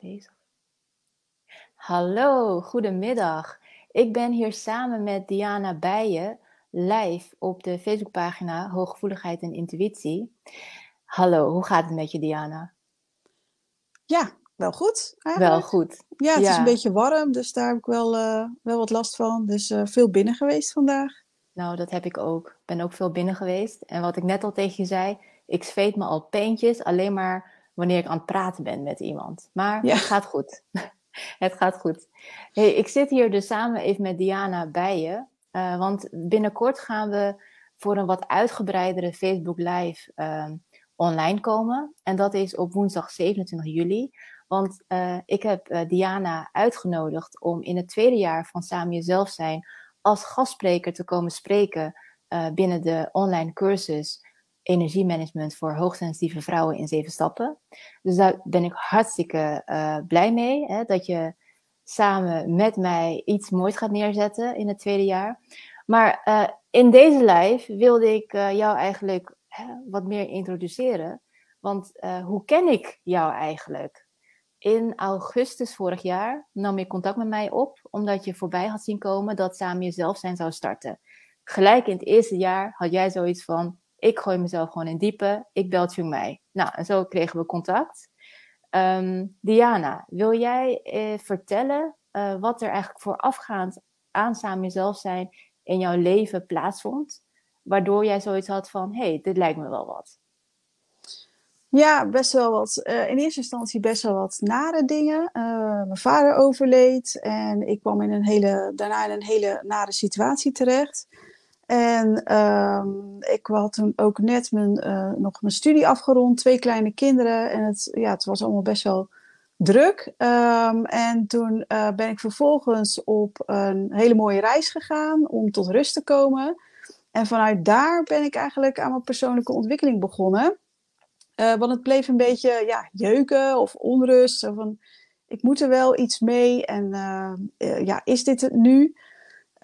bezig. Hallo, goedemiddag. Ik ben hier samen met Diana Bijen live op de Facebookpagina Hooggevoeligheid en Intuïtie. Hallo, hoe gaat het met je, Diana? Ja, wel goed. Eigenlijk. Wel goed. Ja, het is een beetje warm, dus daar heb ik wel, uh, wel wat last van. Dus uh, veel binnen geweest vandaag. Nou, dat heb ik ook. Ik ben ook veel binnen geweest. En wat ik net al tegen je zei, ik zweet me al peentjes alleen maar wanneer ik aan het praten ben met iemand. Maar het gaat goed. het gaat goed. Hey, ik zit hier dus samen even met Diana bij je. Uh, want binnenkort gaan we voor een wat uitgebreidere Facebook Live uh, online komen. En dat is op woensdag 27 juli. Want uh, ik heb uh, Diana uitgenodigd om in het tweede jaar van Samen Jezelf Zijn als gastspreker te komen spreken binnen de online cursus Energiemanagement voor hoogsensitieve vrouwen in zeven stappen. Dus daar ben ik hartstikke blij mee, hè, dat je samen met mij iets moois gaat neerzetten in het tweede jaar. Maar in deze live wilde ik jou eigenlijk wat meer introduceren. Want hoe ken ik jou eigenlijk? in augustus vorig jaar nam je contact met mij op, omdat je voorbij had zien komen dat Samen Jezelf zijn zou starten. Gelijk in het eerste jaar had jij zoiets van, ik gooi mezelf gewoon in diepe, ik bel Chung mij. Nou, en zo kregen we contact. Um, Diana, wil jij eh, vertellen uh, wat er eigenlijk voorafgaand aan Samen Jezelf zijn in jouw leven plaatsvond? Waardoor jij zoiets had van, hey, dit lijkt me wel wat. Ja, best wel wat. Uh, in eerste instantie best wel wat nare dingen. Mijn vader overleed en ik kwam in een hele, daarna in een hele nare situatie terecht. En uh, ik had toen ook net mijn, uh, nog mijn studie afgerond, twee kleine kinderen. En het, ja, het was allemaal best wel druk. Um, en toen ben ik vervolgens op een hele mooie reis gegaan om tot rust te komen. En vanuit daar ben ik eigenlijk aan mijn persoonlijke ontwikkeling begonnen. Uh, want het bleef een beetje ja, jeuken of onrust. Van, ik moet er wel iets mee en uh, ja, is dit het nu?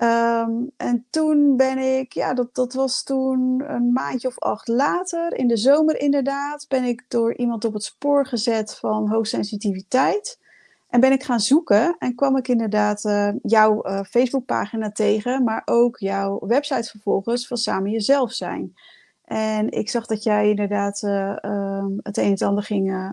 Um, en toen ben ik, ja, dat, dat was toen een maandje of acht later, in de zomer inderdaad, ben ik door iemand op het spoor gezet van hoogsensitiviteit. En ben ik gaan zoeken en kwam ik inderdaad jouw Facebookpagina tegen, maar ook jouw website vervolgens van Samen Jezelf Zijn. En ik zag dat jij inderdaad uh, uh, het een en het ander ging uh,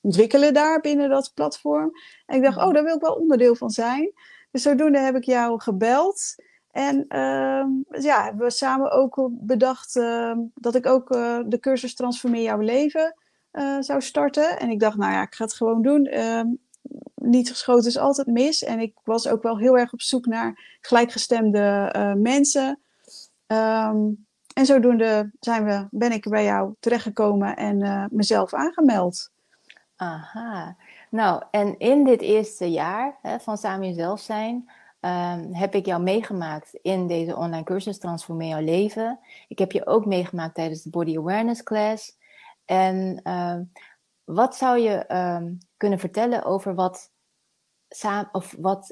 ontwikkelen daar binnen dat platform. En ik dacht, oh, daar wil ik wel onderdeel van zijn. Dus zodoende heb ik jou gebeld. En ehm, ja, hebben we samen ook bedacht ehm, dat ik ook de cursus Transformeer jouw leven zou starten. En ik dacht, nou ja, ik ga het gewoon doen. Ehm, niet geschoten is altijd mis. En ik was ook wel heel erg op zoek naar gelijkgestemde mensen. Um, en zodoende zijn we, ben ik bij jou terechtgekomen en uh, mezelf aangemeld. Aha. Nou, en in dit eerste jaar hè, van Samen Jezelf zijn, um, heb ik jou meegemaakt in deze online cursus Transformeer jouw leven. Ik heb je ook meegemaakt tijdens de Body Awareness Class. En um, wat zou je um, kunnen vertellen over wat, of wat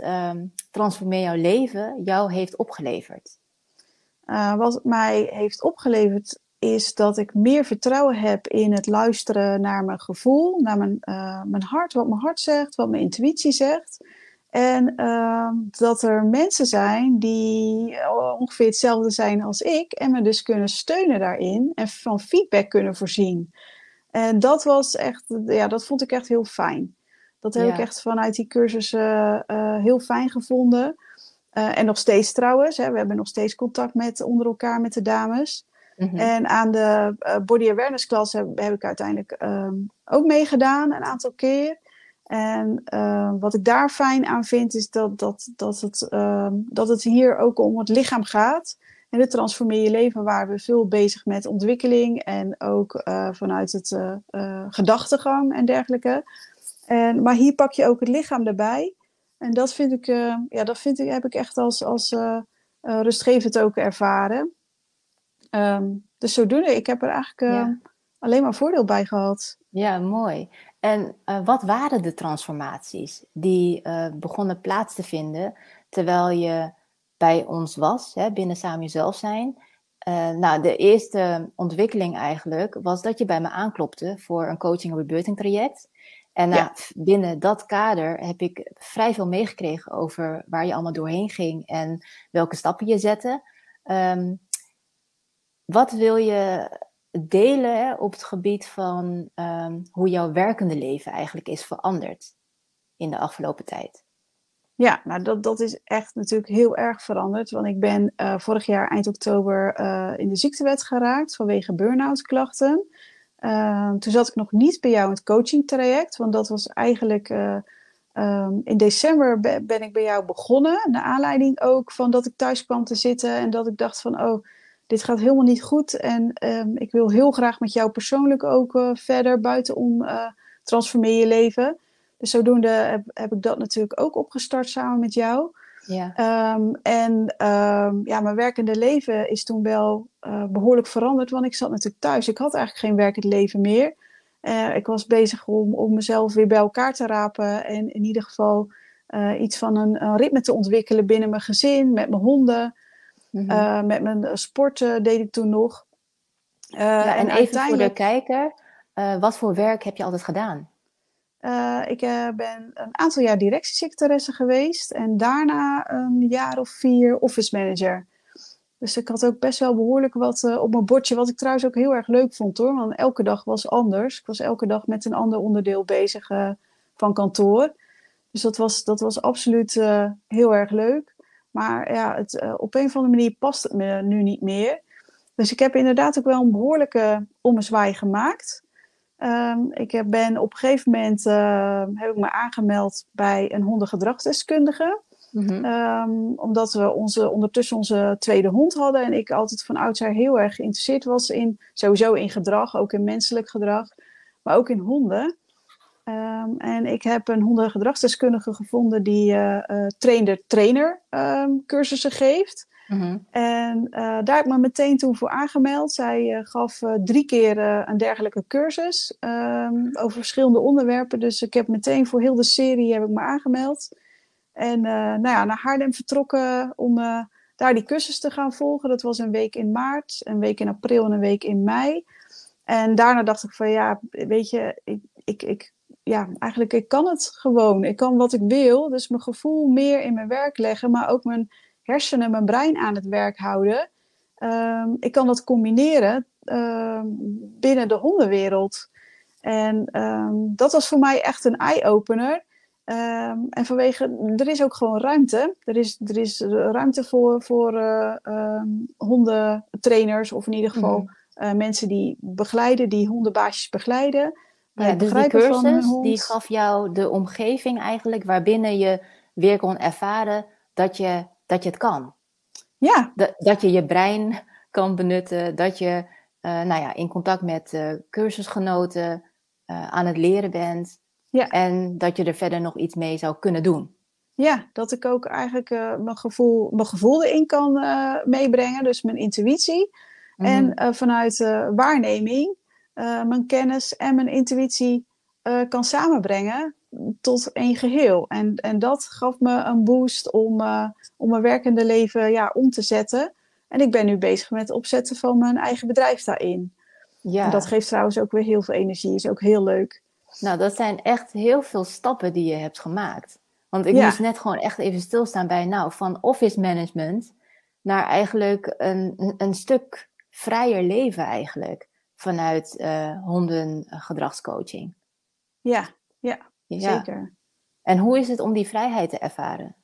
Transformeer jouw leven jou heeft opgeleverd? Uh, wat mij heeft opgeleverd is dat ik meer vertrouwen heb in het luisteren naar mijn gevoel, naar mijn, uh, mijn hart, wat mijn hart zegt, wat mijn intuïtie zegt. En uh, dat er mensen zijn die ongeveer hetzelfde zijn als ik en me dus kunnen steunen daarin en van feedback kunnen voorzien. En dat was echt, ja, dat vond ik echt heel fijn. Dat heb ja. ik echt vanuit die cursus uh, heel fijn gevonden. En nog steeds trouwens. Hè, we hebben nog steeds contact met, onder elkaar met de dames. Mm-hmm. En aan de uh, Body Awareness Class heb, ik uiteindelijk um, ook meegedaan een aantal keer. En uh, wat ik daar fijn aan vind is dat, dat, dat, het, dat het hier ook om het lichaam gaat. En het transformeer je leven waar we veel bezig met ontwikkeling en ook vanuit het gedachtegang en dergelijke. En, maar hier pak je ook het lichaam erbij. En dat vind ik, ja, dat vind ik, heb ik echt als, als rustgevend ook ervaren. Um, dus zodoende, ik heb er eigenlijk ja. alleen maar voordeel bij gehad. Ja, mooi. En wat waren de transformaties die begonnen plaats te vinden terwijl je bij ons was, hè, binnen Samen Jezelf zijn? nou, de eerste ontwikkeling eigenlijk was dat je bij me aanklopte voor een coaching- en rebirthing traject. En binnen dat kader heb ik vrij veel meegekregen over waar je allemaal doorheen ging en welke stappen je zette. Ehm, wat wil je delen op het gebied van ehm, hoe jouw werkende leven eigenlijk is veranderd in de afgelopen tijd? Ja, nou dat, dat is echt natuurlijk heel erg veranderd. Want ik ben uh, vorig jaar eind oktober uh, in de ziektewet geraakt vanwege burn-out klachten. Uh, toen zat ik nog niet bij jou in het coaching traject, want dat was eigenlijk um, in december ben ik bij jou begonnen. Naar aanleiding ook van dat ik thuis kwam te zitten en dat ik dacht van oh, dit gaat helemaal niet goed. En um, ik wil heel graag met jou persoonlijk ook verder buitenom transformeer je leven. Dus zodoende heb, heb ik dat natuurlijk ook opgestart samen met jou. Ja. Um, en um, ja, mijn werkende leven is toen wel uh, behoorlijk veranderd, want ik zat natuurlijk thuis. Ik had eigenlijk geen werkend leven meer. Uh, ik was bezig om, om mezelf weer bij elkaar te rapen en in ieder geval uh, iets van een, een, ritme te ontwikkelen binnen mijn gezin, met mijn honden, mm -hmm. met mijn sporten deed ik toen nog. Ja, en, en even voor de kijker, wat voor werk heb je altijd gedaan? Ik ben een aantal jaar directiesecretaresse geweest en daarna een jaar of vier office manager. Dus ik had ook best wel behoorlijk wat uh, op mijn bordje, wat ik trouwens ook heel erg leuk vond hoor. Want elke dag was anders. Ik was elke dag met een ander onderdeel bezig van kantoor. Dus dat was, dat was absoluut heel erg leuk. Maar ja, het, op een of andere manier past het me nu niet meer. Dus ik heb inderdaad ook wel een behoorlijke ommezwaai gemaakt. Um, ik ben op een gegeven moment uh, heb ik me aangemeld bij een hondengedragsdeskundige. Mm um, omdat we onze, ondertussen onze tweede hond hadden. En ik altijd van oudsher heel erg geïnteresseerd was in sowieso in gedrag, ook in menselijk gedrag, maar ook in honden. Um, en ik heb een hondengedragsdeskundige gevonden die uh, uh, trainer-trainer cursussen geeft. Mhm. En uh, daar heb ik me meteen toen voor aangemeld. Zij gaf drie keer een dergelijke cursus um, over verschillende onderwerpen. Dus ik heb meteen voor heel de serie heb ik me aangemeld. En nou ja, naar Haarlem vertrokken om daar die cursus te gaan volgen. Dat was een week in maart, een week in april en een week in mei. En daarna dacht ik van ja, weet je, ik, ik, ik ja, eigenlijk ik kan het gewoon. Ik kan wat ik wil. Dus mijn gevoel meer in mijn werk leggen, maar ook mijn hersenen, mijn brein aan het werk houden. Um, ik kan dat combineren um, binnen de hondenwereld. En um, dat was voor mij echt een eye-opener. en vanwege, er is ook gewoon ruimte. Er is, er is ruimte voor, voor uh, hondentrainers, of in ieder geval mm -hmm. uh, mensen die begeleiden, die hondenbaasjes begeleiden. Ja, dus die cursus die gaf jou de omgeving eigenlijk waarbinnen je weer kon ervaren dat je dat je het kan. Ja. Dat, dat je je brein kan benutten, dat je uh, nou ja, in contact met uh, cursusgenoten uh, aan het leren bent. Ja. En dat je er verder nog iets mee zou kunnen doen. Ja, dat ik ook eigenlijk mijn, gevoel, mijn gevoel erin kan meebrengen, dus mijn intuïtie. Mm. En vanuit waarneming mijn kennis en mijn intuïtie kan samenbrengen tot één geheel. En, en dat gaf me een boost om, uh, om mijn werkende leven ja, om te zetten. En ik ben nu bezig met het opzetten van mijn eigen bedrijf daarin. Ja. En dat geeft trouwens ook weer heel veel energie. Is ook heel leuk. Nou, dat zijn echt heel veel stappen die je hebt gemaakt. Want ik moest net gewoon echt even stilstaan bij, nou, van office management naar eigenlijk een, een stuk vrijer leven eigenlijk. Vanuit uh, hondengedragscoaching. Ja, ja. Zeker. En hoe is het om die vrijheid te ervaren?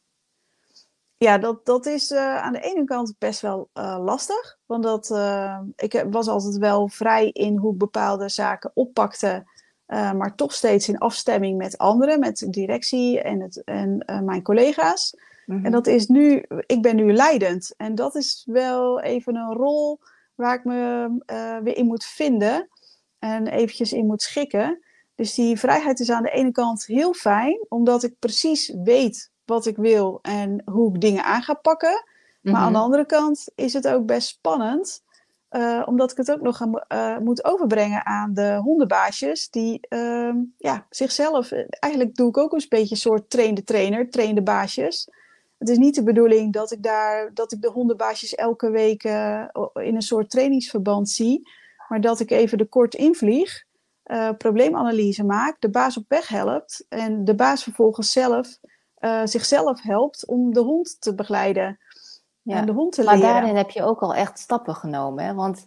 Ja, dat, dat is uh, aan de ene kant best wel uh, lastig. Want dat, uh, ik was altijd wel vrij in hoe ik bepaalde zaken oppakte. maar toch steeds in afstemming met anderen, met de directie en, het, en mijn collega's. Mm -hmm. En dat is nu, ik ben nu leidend. En dat is wel even een rol waar ik me weer in moet vinden. En eventjes in moet schikken. Dus die vrijheid is aan de ene kant heel fijn, omdat ik precies weet wat ik wil en hoe ik dingen aan ga pakken. Maar aan de mhm. andere kant is het ook best spannend, uh, omdat ik het ook nog uh, moet overbrengen aan de hondenbaasjes, die uh, ja, zichzelf, eigenlijk doe ik ook een beetje een soort trainde trainer, trainde baasjes. Het is niet de bedoeling dat ik daar, dat ik de hondenbaasjes elke week uh, in een soort trainingsverband zie, maar dat ik even de kort invlieg uh, probleemanalyse maakt, de baas op weg helpt en de baas vervolgens zelf uh, zichzelf helpt om de hond te begeleiden. Ja. En de hond te maar leren. daarin heb je ook al echt stappen genomen. Hè? Want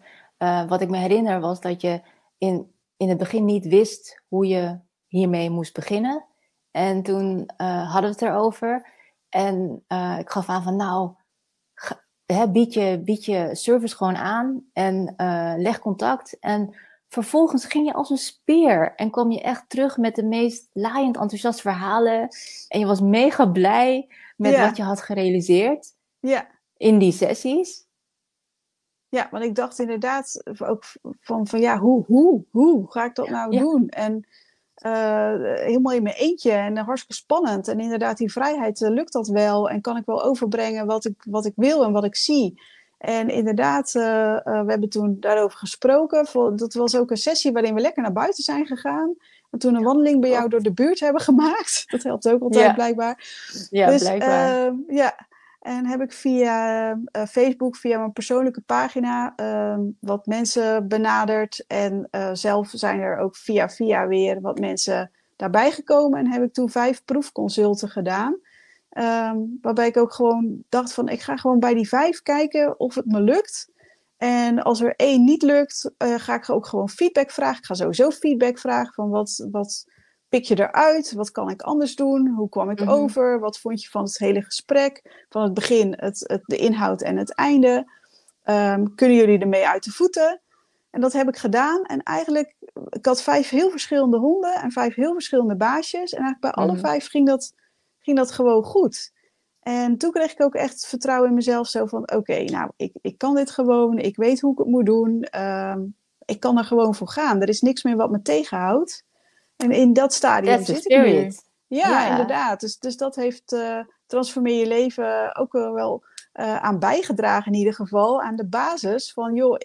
wat ik me herinner was dat je in, in het begin niet wist hoe je hiermee moest beginnen. En toen hadden we het erover. En ik gaf aan van nou, hè, bied, je, bied je service gewoon aan en leg contact. En vervolgens ging je als een speer en kwam je echt terug met de meest laaiend enthousiaste verhalen. En je was mega blij met wat je had gerealiseerd ja. in die sessies. Ja, want ik dacht inderdaad ook van, van ja, hoe, hoe, hoe ga ik dat nou doen? En uh, helemaal in mijn eentje en hartstikke spannend. En inderdaad, die vrijheid, uh, lukt dat wel? En kan ik wel overbrengen wat ik, wat ik wil en wat ik zie? En inderdaad, uh, uh, we hebben toen daarover gesproken. Dat was ook een sessie waarin we lekker naar buiten zijn gegaan. En toen een wandeling bij jou door de buurt hebben gemaakt. Dat helpt ook altijd ja. blijkbaar. Ja, dus, blijkbaar. Uh, ja, en heb ik via Facebook, via mijn persoonlijke pagina, ehm, wat mensen benaderd. En zelf zijn er ook via via weer wat mensen daarbij gekomen. En heb ik toen vijf proefconsulten gedaan. Um, waarbij ik ook gewoon dacht van, ik ga gewoon bij die vijf kijken of het me lukt. En als er één niet lukt, uh, ga ik ook gewoon feedback vragen. Ik ga sowieso feedback vragen van wat, wat pik je eruit? Wat kan ik anders doen? Hoe kwam ik Mm -hmm. over? Wat vond je van het hele gesprek? Van het begin, het, het, de inhoud en het einde. Um, kunnen jullie ermee uit de voeten? En dat heb ik gedaan. En eigenlijk, ik had vijf heel verschillende honden en vijf heel verschillende baasjes. En eigenlijk bij alle Mhm. vijf ging dat ging dat gewoon goed. En toen kreeg ik ook echt vertrouwen in mezelf. Zo van, oké, nou, ik, ik kan dit gewoon. Ik weet hoe ik het moet doen. Um, ik kan er gewoon voor gaan. Er is niks meer wat me tegenhoudt. En in dat stadium That's zit ik nu. Ja, inderdaad. Dus, dus dat heeft uh, Transformeer je leven ook wel, wel uh, aan bijgedragen in ieder geval. Aan de basis van, joh,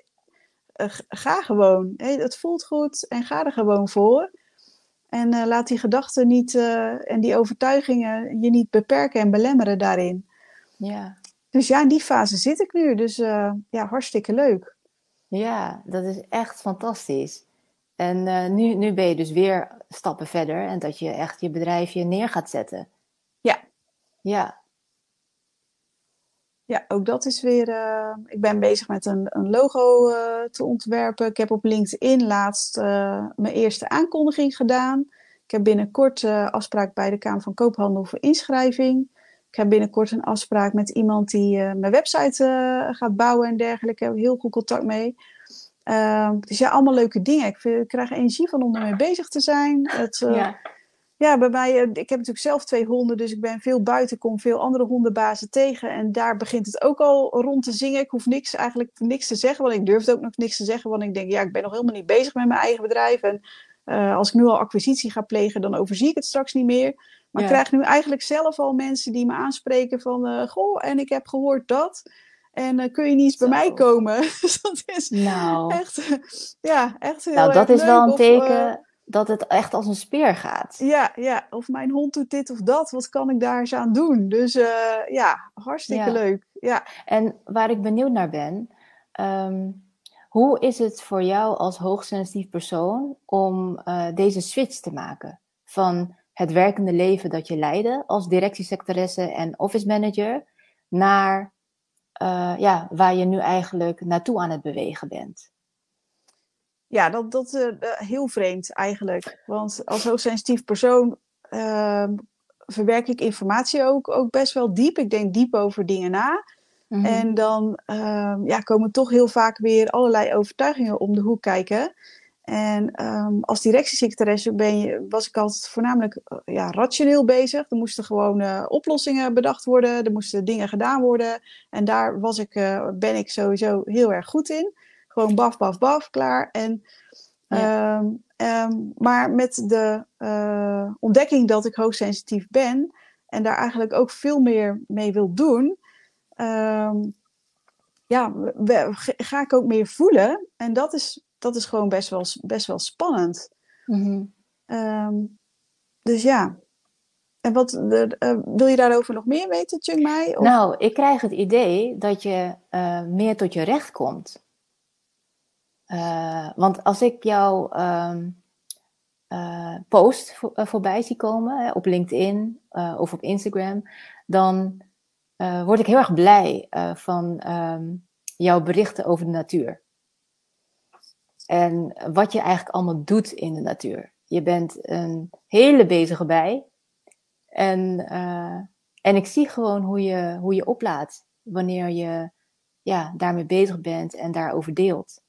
uh, ga gewoon. Hey, het voelt goed en ga er gewoon voor. En laat die gedachten niet en die overtuigingen je niet beperken en belemmeren daarin. Ja. Dus ja, in die fase zit ik nu. Dus ja, hartstikke leuk. ja, dat is echt fantastisch. En eh, nu, nu ben je dus weer stappen verder en dat je echt je bedrijfje neer gaat zetten. Ja. Ja, Ja, ook dat is weer. eh, ik ben bezig met een, een logo eh, te ontwerpen. Ik heb op LinkedIn laatst mijn eerste aankondiging gedaan. Ik heb binnenkort afspraak bij de Kamer van Koophandel voor inschrijving. Ik heb binnenkort een afspraak met iemand die mijn website gaat bouwen en dergelijke. Daar heb ik heel goed contact mee. Ehm, dus ja, allemaal leuke dingen. Ik, vind, ik krijg energie van om ermee bezig te zijn. Het, eh, ja. ja, bij mij, eh, ik heb natuurlijk zelf twee honden, dus ik ben veel buiten, kom veel andere hondenbazen tegen. En daar begint het ook al rond te zingen. Ik hoef niks, eigenlijk niks te zeggen, want ik durfde ook nog niks te zeggen. Want ik denk, ja, ik ben nog helemaal niet bezig met mijn eigen bedrijf. En uh, als ik nu al acquisitie ga plegen, dan overzie ik het straks niet meer. Maar Ja. ik krijg nu eigenlijk zelf al mensen die me aanspreken van, uh, goh, en ik heb gehoord dat. En uh, kun je niet eens bij mij komen? dus dat is Nou, echt, ja, echt heel nou, dat is wel een Of, eh, teken dat het echt als een speer gaat. ja, ja, of mijn hond doet dit of dat. Wat kan ik daar eens aan doen? Dus eh, ja, hartstikke Ja. leuk. Ja. En waar ik benieuwd naar ben, ehm, hoe is het voor jou als hoogsensitief persoon om eh, deze switch te maken van het werkende leven dat je leidde als directiesecretaresse en office manager naar eh, ja, waar je nu eigenlijk naartoe aan het bewegen bent? Ja, dat, dat eh, eh, heel vreemd eigenlijk. Want als hoogsensitief persoon ehm, verwerk ik informatie ook, ook best wel diep. Ik denk diep over dingen na. Mhm. En dan ehm, ja, komen toch heel vaak weer allerlei overtuigingen om de hoek kijken. En ehm, als directiesecretaresse ben je, was ik altijd voornamelijk eh, ja, rationeel bezig. Er moesten gewoon eh, oplossingen bedacht worden, er moesten dingen gedaan worden. En daar was ik, eh, ben ik sowieso heel erg goed in. Gewoon baf, baf, baf, klaar. En, Ja. ehm, ehm, maar met de ontdekking dat ik hoogsensitief ben en daar eigenlijk ook veel meer mee wil doen, ja, ga ik ook meer voelen. En dat is, dat is gewoon best wel, best wel spannend. Mhm. Ehm, dus ja. En wat, de, eh, wil je daarover nog meer weten, Chung Mai? Of- Nou, ik krijg het idee dat je eh, meer tot je recht komt. Eh, want als ik jou ehm, post voorbij zie komen op LinkedIn of op Instagram, dan word ik heel erg blij van ehm, jouw berichten over de natuur. En wat je eigenlijk allemaal doet in de natuur. Je bent een hele bezige bij. En, uh, en ik zie gewoon hoe je, hoe je oplaat wanneer je ja, daarmee bezig bent en daarover deelt.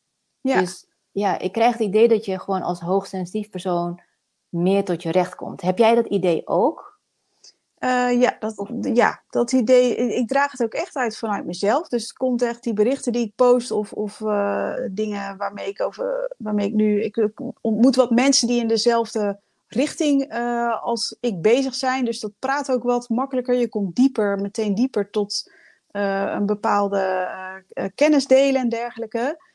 Ja. Dus ja, ik krijg het idee dat je gewoon als hoogsensitief persoon meer tot je recht komt. Heb jij dat idee ook? Uh, ja, dat, ja, dat idee. Ik draag het ook echt uit vanuit mezelf. Dus het komt echt die berichten die ik post of, of uh, dingen waarmee ik over. waarmee ik nu. Ik ontmoet wat mensen die in dezelfde richting uh, als ik bezig zijn. Dus dat praat ook wat makkelijker. Je komt dieper, meteen dieper tot een bepaalde kennis delen en dergelijke.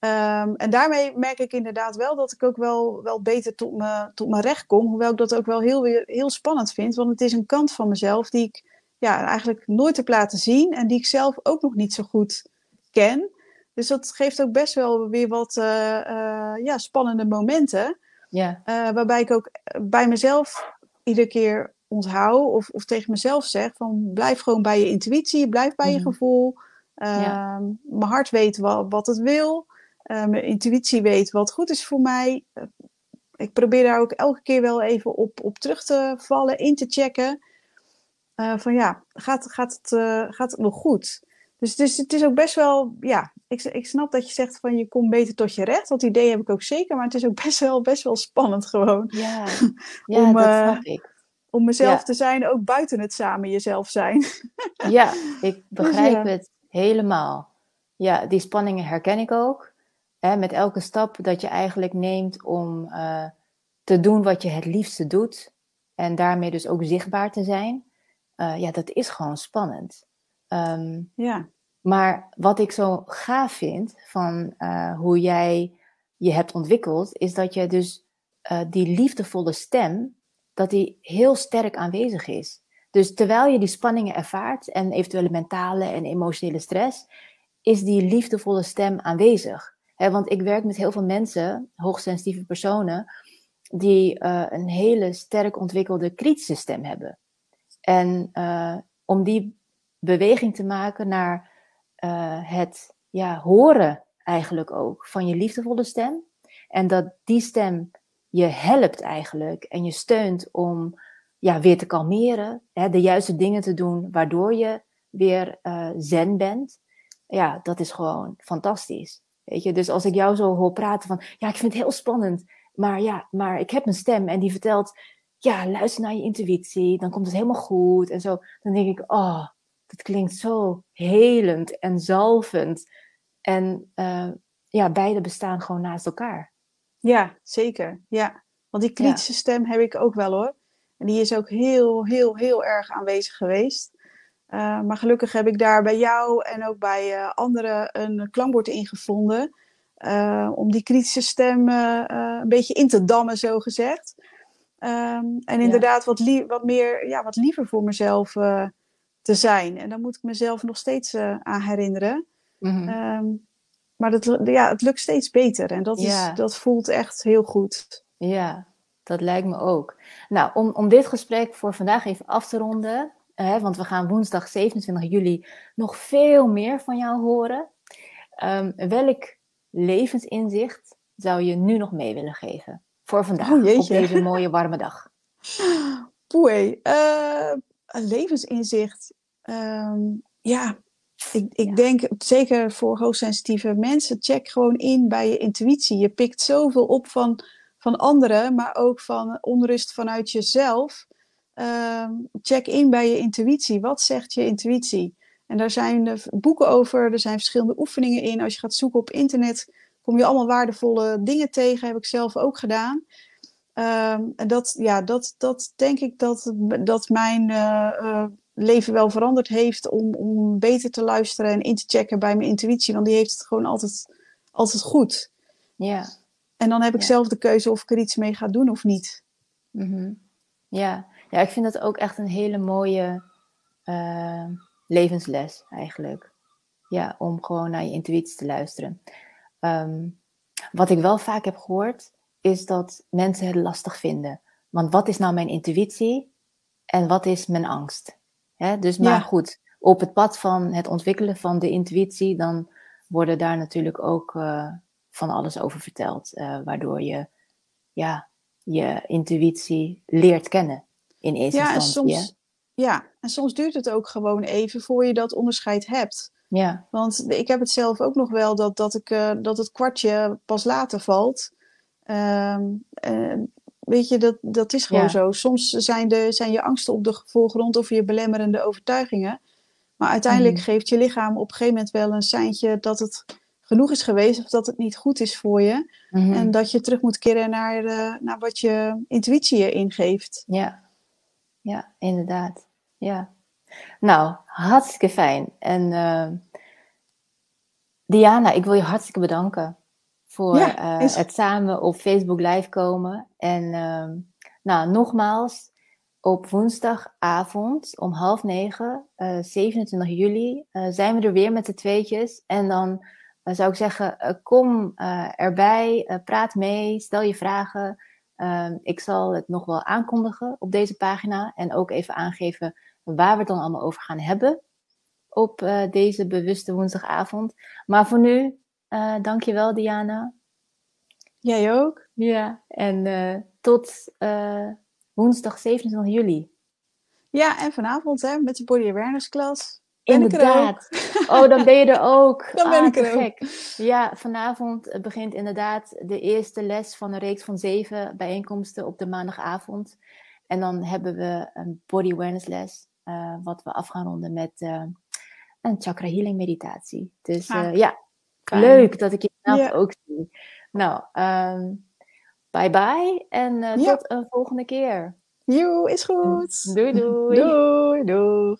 Um, en daarmee merk ik inderdaad wel dat ik ook wel, wel beter tot, me, tot mijn recht kom. Hoewel ik dat ook wel heel, heel spannend vind. Want het is een kant van mezelf die ik ja, eigenlijk nooit heb laten zien. En die ik zelf ook nog niet zo goed ken. Dus dat geeft ook best wel weer wat uh, uh, ja, spannende momenten. Ja. Uh, waarbij ik ook bij mezelf iedere keer onthoud of, of tegen mezelf zeg van blijf gewoon bij je intuïtie, blijf bij je mhm. gevoel. Ja. Ehm, mijn hart weet wat, wat het wil. Eh, mijn intuïtie weet wat goed is voor mij. Eh, ik probeer daar ook elke keer wel even op, op terug te vallen, in te checken. Uh, van ja, gaat, gaat, het, gaat het nog goed? Dus, dus het is ook best wel, ja, ik, ik snap dat je zegt van je komt beter tot je recht. Dat idee heb ik ook zeker, maar het is ook best wel, best wel spannend gewoon. Ja, ja om, dat snap ik. Om mezelf te zijn, ook buiten het samen jezelf zijn. ja, ik dus begrijp het helemaal. Ja, die spanningen herken ik ook met elke stap dat je eigenlijk neemt om uh, te doen wat je het liefste doet. En daarmee dus ook zichtbaar te zijn. Uh, ja, dat is gewoon spannend. Um, ja. Maar wat ik zo gaaf vind van uh, hoe jij je hebt ontwikkeld, is dat je dus die liefdevolle stem, dat die heel sterk aanwezig is. Dus terwijl je die spanningen ervaart en eventuele mentale en emotionele stress, is die liefdevolle stem aanwezig want ik werk met heel veel mensen, hoogsensitieve personen, die uh, een hele sterk ontwikkelde kritische stem hebben. En uh, om die beweging te maken naar uh, het ja, horen eigenlijk ook van je liefdevolle stem. En dat die stem je helpt eigenlijk en je steunt om ja, weer te kalmeren, hè, de juiste dingen te doen waardoor je weer zen bent. Ja, dat is gewoon fantastisch. Weet je, dus als ik jou zo hoor praten van, ja, ik vind het heel spannend, maar ja, maar ik heb een stem en die vertelt, ja, luister naar je intuïtie, dan komt het helemaal goed en zo. Dan denk ik, oh, dat klinkt zo helend en zalvend. En uh, ja, beide bestaan gewoon naast elkaar. Ja, zeker. Ja, want die kritische stem heb ik ook wel hoor. En die is ook heel, heel, heel erg aanwezig geweest. Uh, maar gelukkig heb ik daar bij jou en ook bij uh, anderen een klankbord in gevonden. Uh, om die kritische stem een beetje in te dammen, zo gezegd. Um, en inderdaad wat, wat, meer, ja, wat liever voor mezelf te zijn. En daar moet ik mezelf nog steeds aan herinneren. Mm -hmm. um, maar dat, ja, het lukt steeds beter. En dat, is, dat voelt echt heel goed. Ja, dat lijkt me ook. Nou, om, om dit gesprek voor vandaag even af te ronden want we gaan woensdag 27 juli nog veel meer van jou horen. Um, welk levensinzicht zou je nu nog mee willen geven voor vandaag, oh, op deze mooie warme dag? Poei, uh, een levensinzicht. Um, ja, ik, ik denk zeker voor hoogsensitieve mensen, check gewoon in bij je intuïtie. Je pikt zoveel op van, van anderen, maar ook van onrust vanuit jezelf. Ehm, check in bij je intuïtie. Wat zegt je intuïtie? En daar zijn boeken over, er zijn verschillende oefeningen in. Als je gaat zoeken op internet, kom je allemaal waardevolle dingen tegen. Heb ik zelf ook gedaan. Ehm, en dat, ja, dat, dat denk ik dat, dat mijn eh, eh, leven wel veranderd heeft om, om beter te luisteren en in te checken bij mijn intuïtie. Want die heeft het gewoon altijd, altijd goed. Ja. En dan heb ik zelf de keuze of ik er iets mee ga doen of niet. Mm Ja, ja, ik vind dat ook echt een hele mooie uh, levensles eigenlijk. Ja, om gewoon naar je intuïtie te luisteren. Um, wat ik wel vaak heb gehoord, is dat mensen het lastig vinden. Want wat is nou mijn intuïtie en wat is mijn angst? dus maar goed, op het pad van het ontwikkelen van de intuïtie, dan worden daar natuurlijk ook uh, van alles over verteld. Uh, waardoor je ja, je intuïtie leert kennen in eerste ja, instantie. En soms, ja, en soms duurt het ook gewoon even voor je dat onderscheid hebt. Ja. Want ik heb het zelf ook nog wel dat, dat, ik, uh, dat het kwartje pas later valt. Um, weet je, dat, dat is gewoon zo. Soms zijn, de, zijn je angsten op de voorgrond of je belemmerende overtuigingen. Maar uiteindelijk mm. geeft je lichaam op een gegeven moment wel een seintje dat het genoeg is geweest of dat het niet goed is voor je. Mm-hmm. En dat je terug moet keren naar, uh, naar wat je intuïtie je ingeeft. Ja, ja inderdaad. Ja. Nou, hartstikke fijn. En uh, Diana, ik wil je hartstikke bedanken voor uh, het samen op Facebook live komen. En uh, nou, nogmaals, op woensdagavond om half negen, 27 juli, zijn we er weer met de tweetjes. En dan zou ik zeggen, kom erbij, praat mee, stel je vragen. Ehm, ik zal het nog wel aankondigen op deze pagina en ook even aangeven waar we het dan allemaal over gaan hebben op uh, deze bewuste woensdagavond. Maar voor nu, uh, dankjewel Diana. Jij ook. Ja, en uh, tot woensdag 27 juli. Ja, en vanavond hè, met de Body Awareness klas. Inderdaad. Oh, dan ben je er ook. Dan ben ah, ik er ook. Ja, vanavond begint inderdaad de eerste les van een reeks van zeven bijeenkomsten op de maandagavond. En dan hebben we een body awareness les, uh, wat we af gaan ronden met uh, een chakra healing meditatie. Dus uh, ja, Fijn. leuk dat ik je vanavond ja. ook zie. Nou, um, bye bye en ja. tot een volgende keer. Joe, is goed. Doei doei. Doei doei.